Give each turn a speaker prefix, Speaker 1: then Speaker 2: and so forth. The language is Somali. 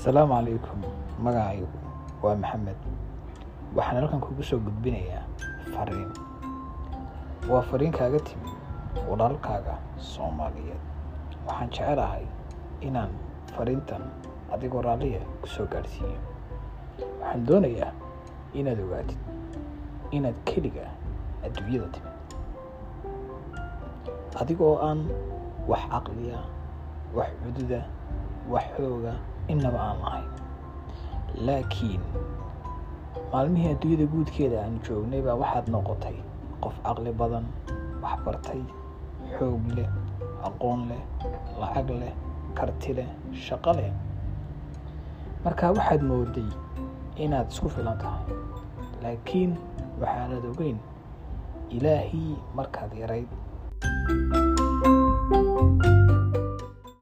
Speaker 1: asalaamu calaykum magacaygu waa maxamed. Waxaan halkan kugu soo gudbinayaa fariin. Waa fariin kaaga timi walaalkaaga soomaaliyeed. Waxaan jecelahay inaan fariintan adigoo raalliya ku soo gaadhsiiyo. Waxaan doonayaa inaad ogaatid inaad keliga adduunyada timid. Adigoo aan wax caqliya wax cududa wax xooga innaba aan lahayn laakiin maalmihii adduunyada guudkeeda aan joognay baa waxaad noqotay qof caqli badan wax bartay xoog leh aqoon leh lacag leh karti leh shaqo leh. Markaa waxaad mooday inaad isku filan tahay laakiin waxaanad ogeyn ilaahii markaad yarayd